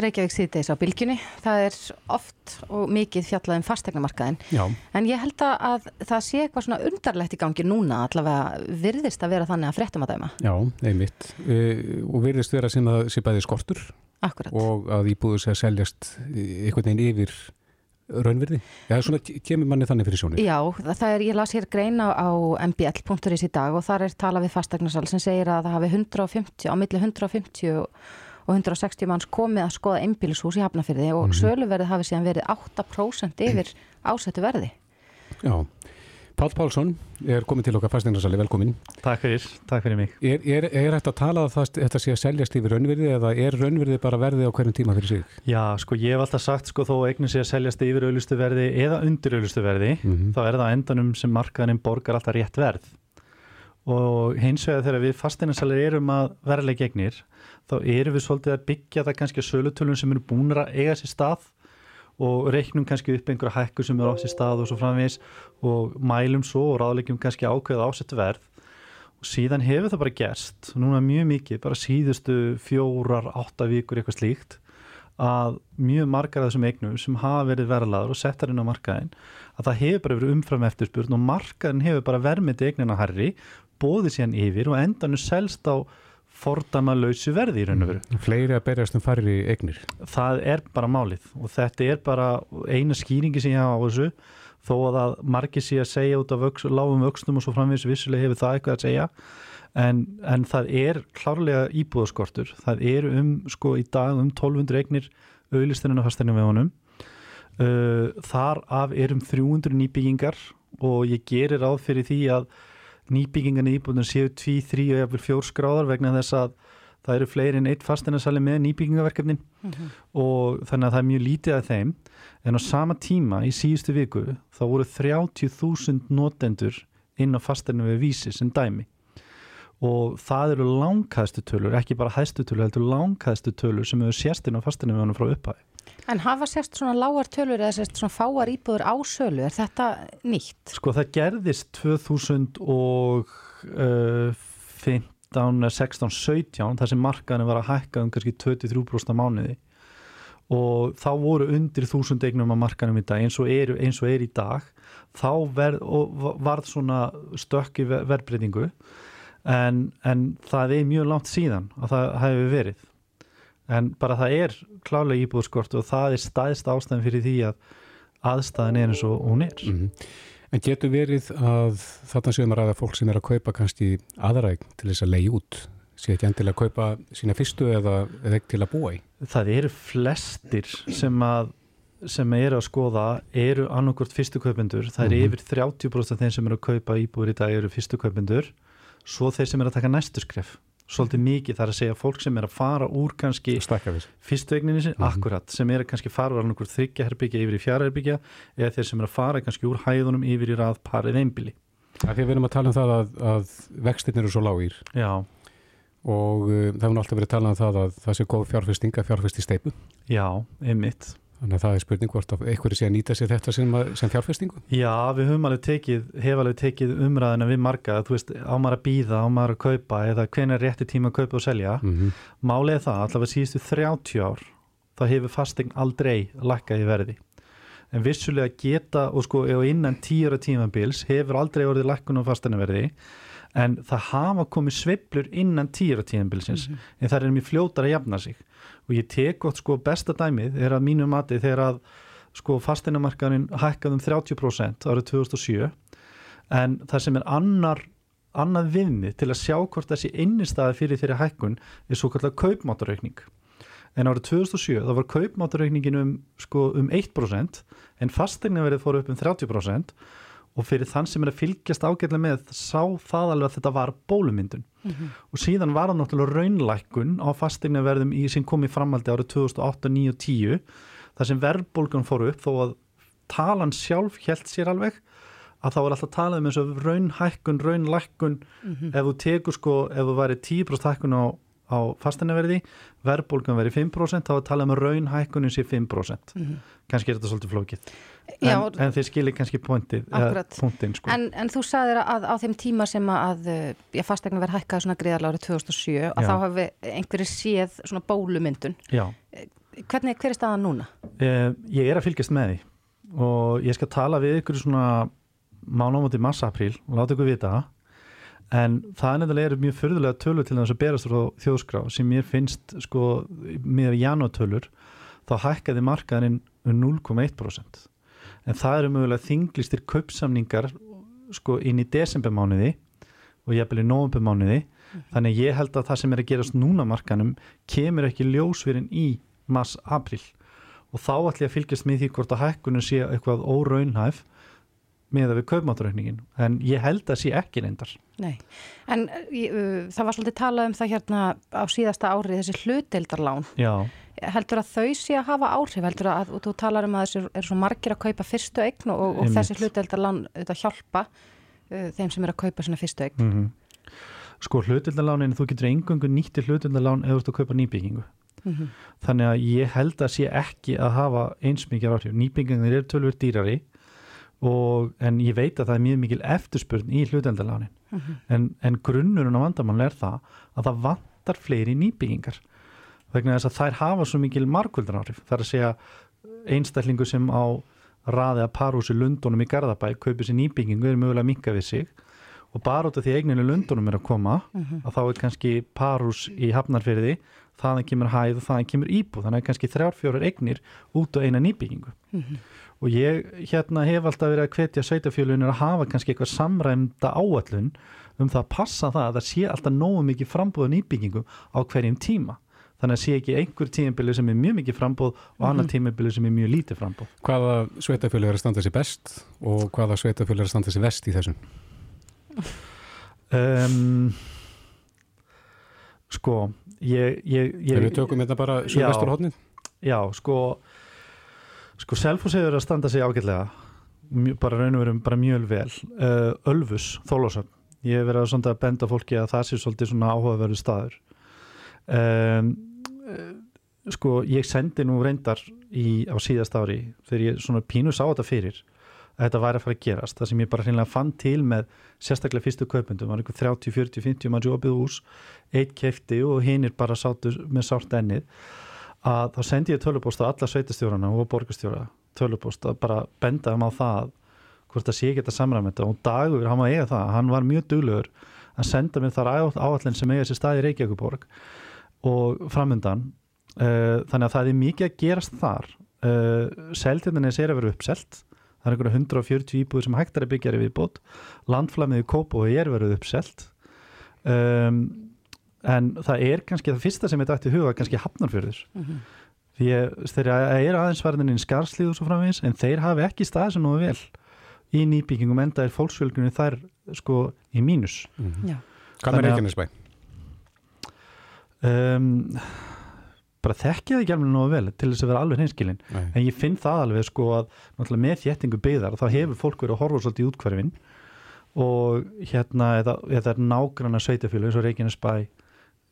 Reykjavík síðdeis á bylgjunni. Það er oft og mikið fjallað um fastegnamarkaðin. Já. En ég held að það sé eitthvað svona undarlegt í gangi núna allavega virðist að vera þannig að fréttum að dæma. Já, einmitt. Uh, og virðist vera sem að sé bæði skortur Akkurat. og að íbúðu sé að seljast einhvern veginn yfir raunverði. Já, svona kemur manni þannig fyrir sjónu. Já, það er, ég las hér greina á mbl.is í dag og þar er talað við fastegnarsal sem segir að það hafi 150, á milli 150 og 160 manns komið að skoða einbílishús í Hafnafyrði og mm -hmm. söluverði hafi síðan verið 8% yfir ásettu verði. Já, Pál Pálsson er komið til okkar fasteinnarsali, velkomin. Takk fyrir, takk fyrir mig. Er, er, er þetta að tala að það, þetta sé að seljast yfir raunverði eða er raunverði bara verði á hverjum tíma fyrir sig? Já, sko ég hef alltaf sagt sko þó eignin sé að seljast yfir auðlustu verði eða undir auðlustu verði, mm -hmm. þá er það endanum sem markaðin borgar alltaf rétt verð og hins vegar þegar við fasteinarsalir erum að verðlega gegnir þá erum við svolítið að byggja það kannski að sölutölun sem eru búin að eiga sér stað og reiknum kannski upp einhverja hækku sem eru á sér stað og svo framvís og mælum svo og ráðlegjum kannski ákveða ásett verð. Og síðan hefur það bara gerst núna mjög mikið, bara síðustu fjórar, átta vikur eitthvað slíkt að mjög margar af þessum eignum sem hafa verið verðlaður og settar inn á markaðin að það hefur bara verið umfram eftirspurn og markaðin hefur bara vermið eignina herri bóðið síðan yfir og endan er selst á fordama lausu verði í raun og veru. Mm, fleiri að berjast um færri eignir. Það er bara málið og þetta er bara eina skýringi sem ég hafa á þessu þó að það margir sé að segja út af vöks, lágum vöxtum og svo framvegis vissulega hefur það eitthvað að segja en, en það er klárlega íbúðaskortur. Það er um sko í dag um 1200 eignir auðlistunum og fasteinum við honum. Uh, þar af er um 300 nýbyggingar og ég gerir ráð fyrir því að nýbyggingan í íbúðunum séu tví, þrý og jafnvel fjór skráðar vegna þess að það eru fleiri en eitt fastinarsali með nýbyggingaverkefnin mm -hmm. og þannig að það er mjög lítið af þeim. En á sama tíma í síðustu viku þá voru 30.000 notendur inn á fastinu við vísi sem dæmi. Og það eru langkæðstu tölur, ekki bara hæðstu tölur, heldur langkæðstu tölur sem hefur sérst inn á fastinu við honum frá upphæði En hafa sérst svona lágar tölur eða sérst svona fáar íbúður á sölu, er þetta nýtt? Sko það gerðist 2015, 16, 17 þar sem markaðinu var að hækka um kannski 23% mánuði. Og þá voru undir þúsund eignum á markanum í dag eins og er, eins og er í dag. Þá verð, varð svona stökki verbreytingu en, en það er mjög langt síðan að það hefur verið en bara það er klálega íbúðskort og það er staðist ástæðan fyrir því að aðstæðan er eins og hún er mm -hmm. En getur verið að þarna séum að ræða fólk sem er að kaupa kannski aðræk til þess að leiði út sé ekki endilega að kaupa sína fyrstu eða, ekki til að búa í? Það eru flestir sem að sem eru að skoða eru annarkort fyrstu kaupendur, það er mm -hmm. yfir 30% af þeim sem eru að kaupa íbúður í dag eru fyrstu kaupendur, svo þeir sem eru að taka næstu skref svolítið mikið þar að segja fólk sem er að fara úr kannski fyrstveigninni sin, mm -hmm. akkurat, sem er að kannski fara úr einhver þryggjaherbyggja yfir í fjaraherbyggja eða þeir sem er að fara kannski úr hæðunum yfir í rað parið einbili. Það er við erum að tala um það að, að vextin eru svo lágir Já. og uh, það hefur alltaf verið að tala um það að það sé góð fjárfesting að fjárfesti steipu. Já, einmitt. Þannig að það er spurning hvort að einhverju sé að nýta sér þetta sem, sem fjárfestingu? Já, við höfum alveg tekið, hef alveg tekið umræðina við marga, þú veist, ámar að býða, ámar að kaupa eða hven er rétti tíma að kaupa og selja. Mm -hmm. Málið er það, allavega síðustu 30 ár, þá hefur fasting aldrei lakkað í verði. En vissulega geta, og sko, innan tíura tímabils hefur aldrei orðið lakkun á fastinnaverði, en það hafa komið sveiblur innan tíura tímabilsins, mm -hmm. en það er mjög fljótar að jafna sig og ég tek gott sko besta dæmið er að mínu mati þegar að sko fasteinamarkaðin hækkað um 30% árið 2007 en það sem er annar annað viðmið til að sjá hvort þessi innistæði fyrir þeirri hækkun er svo kallar kaupmáttaraukning en árið 2007 þá var kaupmáttaraukningin um, sko, um 1% en fasteignaverið fór upp um 30% og fyrir þann sem er að fylgjast ágætlega með sá það alveg að þetta var bólumyndun mm -hmm. og síðan var það náttúrulega raunlækun á fastegnaverðum sem kom í framaldi árið 2008, 2009 og 10 þar sem verðbólgan fór upp þó að talan sjálf held sér alveg að þá er alltaf talað um eins og raunhækkun, raunlækkun mm -hmm. ef þú tekur sko, ef þú væri 10% hækkun á á fasteinaverði, verðbólgan verið 5% þá er talað um raunhækkunin sé 5% mm -hmm. kannski er þetta svolítið flókið en, en þeir skilir kannski pointið, sko. en, en þú sagðir að á þeim tíma sem að já, fasteigna verið hækkað svona greiðarlega árið 2007 að Já. þá hafi einhverju séð svona bólumyndun Já hvernig, hver er staðan núna? Eh, ég er að fylgjast með því og ég skal tala við ykkur svona mánumóti massa-apríl og láta ykkur vita það en það nefnilega eru mjög förðulega tölur til þess að berast frá þjóðskrá sem mér finnst sko með janúartölur þá hækkaði markaðin um 0,1% en það eru mögulega þinglistir kaupsamningar sko inn í desembermánuði og byrja í novembermánuði mm. þannig ég held að það sem er að gerast núna markanum kemur ekki ljósverðin í mars-april og þá ætlum ég að fylgjast með því hvort að hækkunum sé eitthvað óraunhæf með að við kaupmátturaukningin en ég held að sé ekki reyndar. Nei, en uh, það var svolítið talað um það hérna á síðasta ári þessi hluteldarlán Já. heldur að þau sé að hafa áhrif? Heldur að, og þú talar um að þessi er svo margir að kaupa fyrstu eign og, og þessi hluteldarlán auðvitað hjálpa uh, þeim sem er að kaupa svona fyrstu eign. Mm -hmm. Sko hluteldarlánin, þú getur engungu nýttir hluteldarlán eða þú ert að kaupa nýbyggingu. Mm -hmm. þannig að ég held að sé ekki að hafa eins mikið áhrif. Nýbyggingar eru tölvur dýrari og, en ég veit að það er mjög mikil eftirspurn í hlutendalánin mm -hmm. en, en grunnurinn á vandamann er það að það vantar fleiri nýbyggingar vegna þess að þær hafa svo mikil markvöldan áhrif þar að segja einstaklingu sem á raði að parhúsi Lundunum í Garðabæk kaupir sér nýbyggingu er mögulega minka við sig og bara út af því eigninu Lundunum er að koma mm -hmm. að þá er kannski parhús í Hafnarfyrði þaðan kemur hæð og þaðan kemur íbú þannig að kannski þrjárfjórar eignir út á eina nýbyggingu mm -hmm. Og ég hérna hef alltaf verið að hvetja sveitafjölunir að hafa kannski eitthvað samræmda áallun um það að passa það að það sé alltaf nógu mikið frambóða nýbyggingu á hverjum tíma þannig að sé ekki einhver tímabili sem er mjög mikið frambóð og annar mhm. tímabili sem er mjög lítið frambóð Hvaða sveitafjölu er að standa sér best og hvaða sveitafjölu er að standa sér vest í þessum? Um, sko ég, ég, ég Við tökum þetta bara sögvestur hodnin Já, sko sko Selfos hefur að standa sig ágætlega bara raun og verum bara mjög vel. Uh, Ölfus, Þólásöfn ég hef verið að, benda fólki að það sé svolítið svona áhugaverðu staður. Um, sko ég sendi nú reyndar í, á síðast ári þegar ég svona pínu sá þetta fyrir að þetta væri að fara að gerast. Það sem ég bara hreinlega fann til með sérstaklega fyrstu kaupundum, var einhver 30, 40, 50 mann jópið ús, eitt kefti og hinn er bara sátu með sátt ennið að þá sendi ég tölupóst á alla sveitastjórarna og borgastjóra tölupóst að bara benda um á það hvort það sé ekki þetta. Samræmenda og dagur hann var eiga það, hann var mjög duglegur að senda mér þar áallin sem eiga sér staði Reykjavíkuborg og framöndan uh, þannig að það er mikið að gerast þar. Uh, seltinni er að vera uppselt. Það er einhverja 140 íbúður sem hægtar að byggja er viðbót. Landflæmiði kópu og er verið uppselt. Um, en það er kannski það fyrsta sem ég dætti huga kannski hafnarfjörður mm -hmm. því þeir eru aðeinsvarðininn skarslíð og svo framvegis en þeir hafi ekki staðið sem nú vel í nýbyggingum enda er fólksfjölgunni þær sko í mínus mm -hmm. Hvað með Reykjanesbæ? Um bara þekkja það ekki alveg náðu vel til þess að vera alveg hinskilin en ég finn það alveg sko að með þéttingu byggðar þá hefur fólk verið að horfa svolítið í útkvarfin og hérna þetta er nágranna sveitafjölu eins og Reykjanesbæ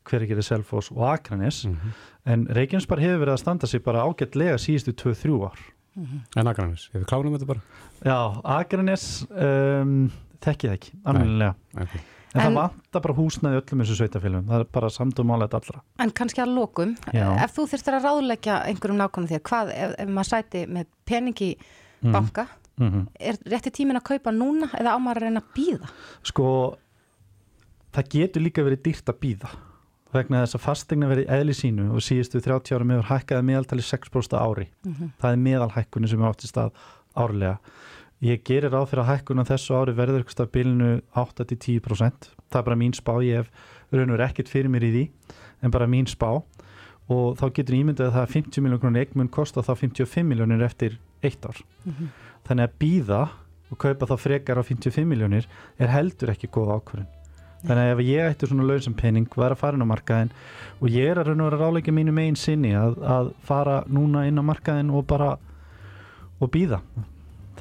hver ekki er Selfos og Akranes mm -hmm. en Reykjanesbæ hefur verið að standa sig bara ágætlega síðustu 2-3 ár mm -hmm. En Akranes, hefur klárnum þetta bara? Já, Akranes um, þekkið ekki, alveg okay. En, en það vantar bara húsnaði öllum þessu sveitafélagum, það er bara samtum álega allra. En kannski að lokum, Já. ef þú þurftir að ráðleggja einhverjum því að hvað, ef, ef maður sæti með peningi mm. banka, mm -hmm. er rétti tímin að kaupa núna eða ámar að reyna að býða? Sko, það getur líka verið dýrt að býða vegna þess að fastegna verið eðli sínu og síðustu 30 ára meður hækkaði meðaltali 6% ári. Mm -hmm. Það er meðalhækkunni sem er átt í stað árlega Ég gerir á fyrir að hækkuna þessu ári verður eitthvað bilinu 8-10%. Það er bara mín spá, ég hef raun og verið ekkert fyrir mér í því, en bara mín spá. Og þá getur ímyndið að það er 50 miljónir eigmun kosta þá 55 miljónir eftir eitt ár. Mm -hmm. Þannig að býða og kaupa þá frekar á 55 miljónir er heldur ekki góð ákvörðin. Þannig að ef ég ætti svona lausam penning, var að fara inn á markaðin og ég er að raun og verið að ráleika mínu megin sinni að, að fara núna inn á markaðin og bara og býða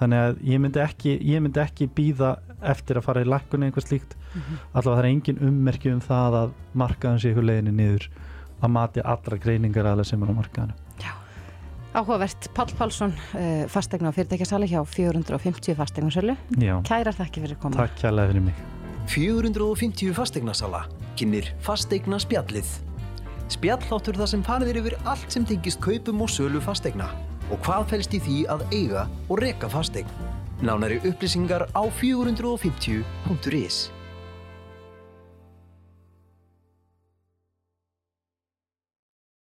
þannig að ég myndi ekki, ég myndi ekki býða eftir að fara í lakkunni eitthvað slíkt. Mm -hmm. allavega það er engin ummerki um það að markaðan sé ykkur leginni niður að mati allra greiningar aðlega sem er á markaðinu Já, áhugavert. Pál Pálsson, uh, fastegna á fyrirtækjasali hjá 450 fastegnarsölu Kærar þakki fyrir koma Takk kærlega fyrir mig 450 fastegnasala kynir fastegna spjallið Spjalláttur þar sem farið er yfir allt sem tengist kaupum og sölu fastegna og hvað fælst í því að eiga og reka fastegn. Nánari upplýsingar á 450.is